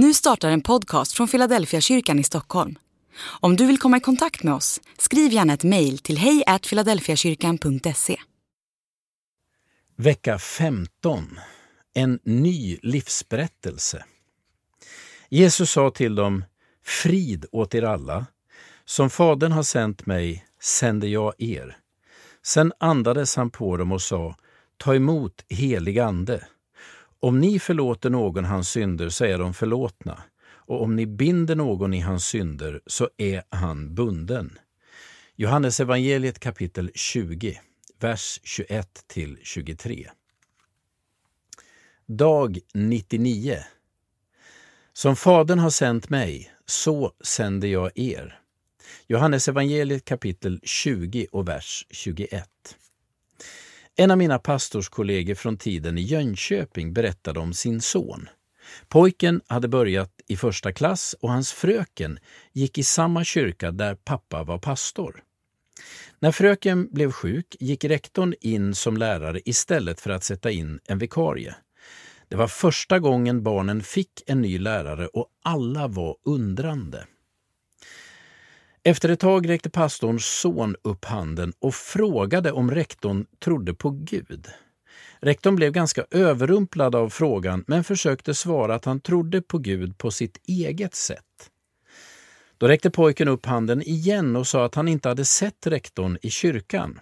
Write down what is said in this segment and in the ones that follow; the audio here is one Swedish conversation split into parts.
Nu startar en podcast från Philadelphia kyrkan i Stockholm. Om du vill komma i kontakt med oss, skriv gärna ett mejl till hejfiladelfiakyrkan.se. Vecka 15. En ny livsberättelse. Jesus sa till dem, Frid åt er alla. Som Fadern har sänt mig sänder jag er. Sen andades han på dem och sa, Ta emot helig ande. Om ni förlåter någon hans synder så är de förlåtna, och om ni binder någon i hans synder så är han bunden. Johannes evangeliet kapitel 20, vers 21 till 23. Dag 99. Som Fadern har sänt mig, så sänder jag er. Johannes evangeliet kapitel 20 och vers 21. En av mina pastorskollegor från tiden i Jönköping berättade om sin son. Pojken hade börjat i första klass och hans fröken gick i samma kyrka där pappa var pastor. När fröken blev sjuk gick rektorn in som lärare istället för att sätta in en vikarie. Det var första gången barnen fick en ny lärare och alla var undrande. Efter ett tag räckte pastorns son upp handen och frågade om rektorn trodde på Gud. Rektorn blev ganska överrumplad av frågan men försökte svara att han trodde på Gud på sitt eget sätt. Då räckte pojken upp handen igen och sa att han inte hade sett rektorn i kyrkan.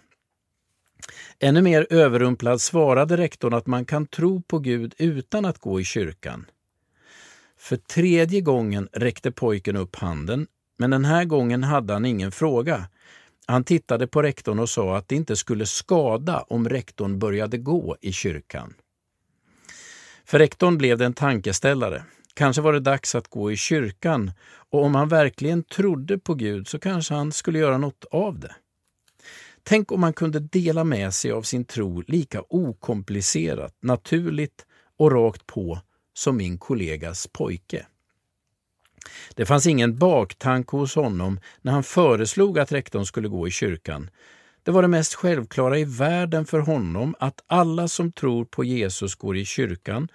Ännu mer överrumplad svarade rektorn att man kan tro på Gud utan att gå i kyrkan. För tredje gången räckte pojken upp handen men den här gången hade han ingen fråga. Han tittade på rektorn och sa att det inte skulle skada om rektorn började gå i kyrkan. För rektorn blev det en tankeställare. Kanske var det dags att gå i kyrkan och om han verkligen trodde på Gud så kanske han skulle göra något av det. Tänk om man kunde dela med sig av sin tro lika okomplicerat, naturligt och rakt på som min kollegas pojke. Det fanns ingen baktanke hos honom när han föreslog att rektorn skulle gå i kyrkan. Det var det mest självklara i världen för honom att alla som tror på Jesus går i kyrkan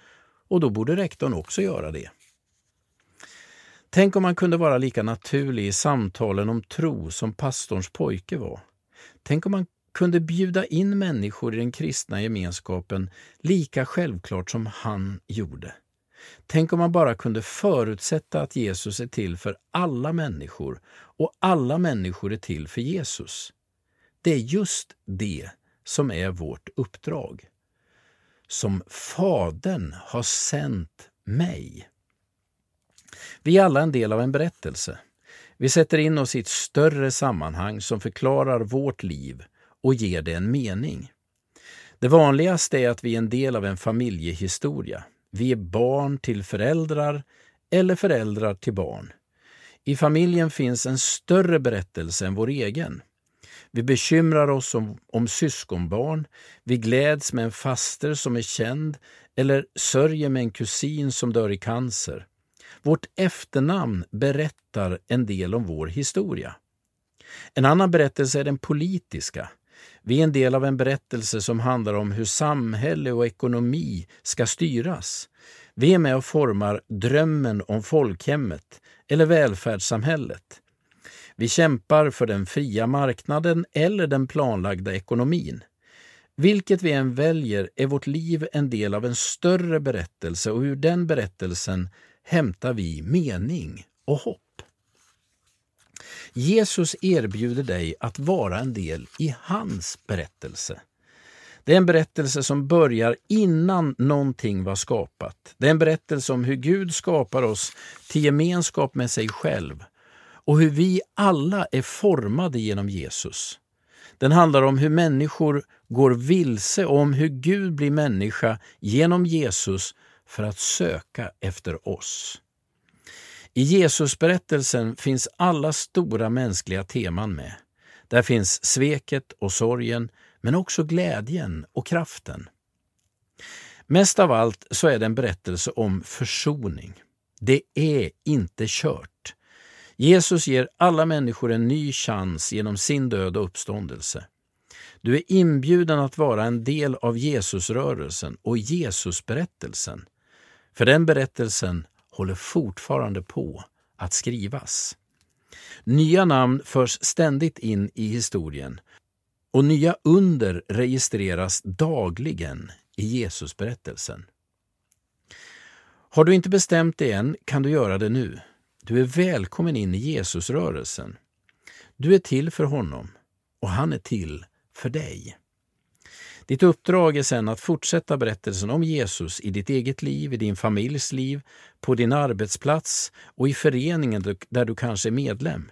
och då borde rektorn också göra det. Tänk om man kunde vara lika naturlig i samtalen om tro som pastorns pojke var. Tänk om man kunde bjuda in människor i den kristna gemenskapen lika självklart som han gjorde. Tänk om man bara kunde förutsätta att Jesus är till för alla människor och alla människor är till för Jesus. Det är just det som är vårt uppdrag. Som Fadern har sänt mig. Vi är alla en del av en berättelse. Vi sätter in oss i ett större sammanhang som förklarar vårt liv och ger det en mening. Det vanligaste är att vi är en del av en familjehistoria. Vi är barn till föräldrar eller föräldrar till barn. I familjen finns en större berättelse än vår egen. Vi bekymrar oss om, om syskonbarn, vi gläds med en faster som är känd eller sörjer med en kusin som dör i cancer. Vårt efternamn berättar en del om vår historia. En annan berättelse är den politiska. Vi är en del av en berättelse som handlar om hur samhälle och ekonomi ska styras. Vi är med och formar drömmen om folkhemmet eller välfärdssamhället. Vi kämpar för den fria marknaden eller den planlagda ekonomin. Vilket vi än väljer är vårt liv en del av en större berättelse och ur den berättelsen hämtar vi mening och hopp. Jesus erbjuder dig att vara en del i hans berättelse. Det är en berättelse som börjar innan någonting var skapat. Det är en berättelse om hur Gud skapar oss till gemenskap med sig själv och hur vi alla är formade genom Jesus. Den handlar om hur människor går vilse och om hur Gud blir människa genom Jesus för att söka efter oss. I Jesusberättelsen finns alla stora mänskliga teman med. Där finns sveket och sorgen, men också glädjen och kraften. Mest av allt så är det en berättelse om försoning. Det är inte kört. Jesus ger alla människor en ny chans genom sin död och uppståndelse. Du är inbjuden att vara en del av Jesusrörelsen och Jesusberättelsen. För den berättelsen håller fortfarande på att skrivas. Nya namn förs ständigt in i historien och nya under registreras dagligen i Jesusberättelsen. Har du inte bestämt dig än kan du göra det nu. Du är välkommen in i Jesusrörelsen. Du är till för honom och han är till för dig. Ditt uppdrag är sedan att fortsätta berättelsen om Jesus i ditt eget liv, i din familjs liv, på din arbetsplats och i föreningen där du kanske är medlem.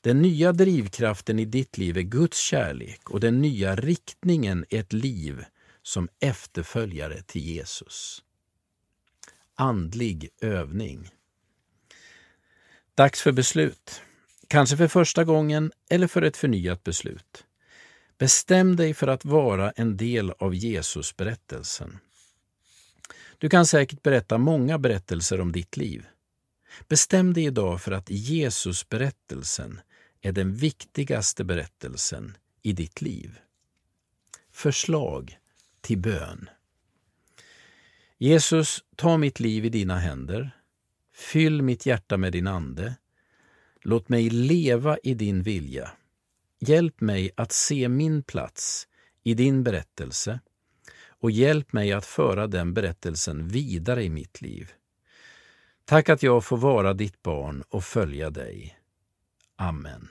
Den nya drivkraften i ditt liv är Guds kärlek och den nya riktningen är ett liv som efterföljare till Jesus. Andlig övning. Dags för beslut. Kanske för första gången eller för ett förnyat beslut. Bestäm dig för att vara en del av Jesusberättelsen. Du kan säkert berätta många berättelser om ditt liv. Bestäm dig idag för att Jesusberättelsen är den viktigaste berättelsen i ditt liv. Förslag till bön. Jesus, ta mitt liv i dina händer. Fyll mitt hjärta med din Ande. Låt mig leva i din vilja. Hjälp mig att se min plats i din berättelse och hjälp mig att föra den berättelsen vidare i mitt liv. Tack att jag får vara ditt barn och följa dig. Amen.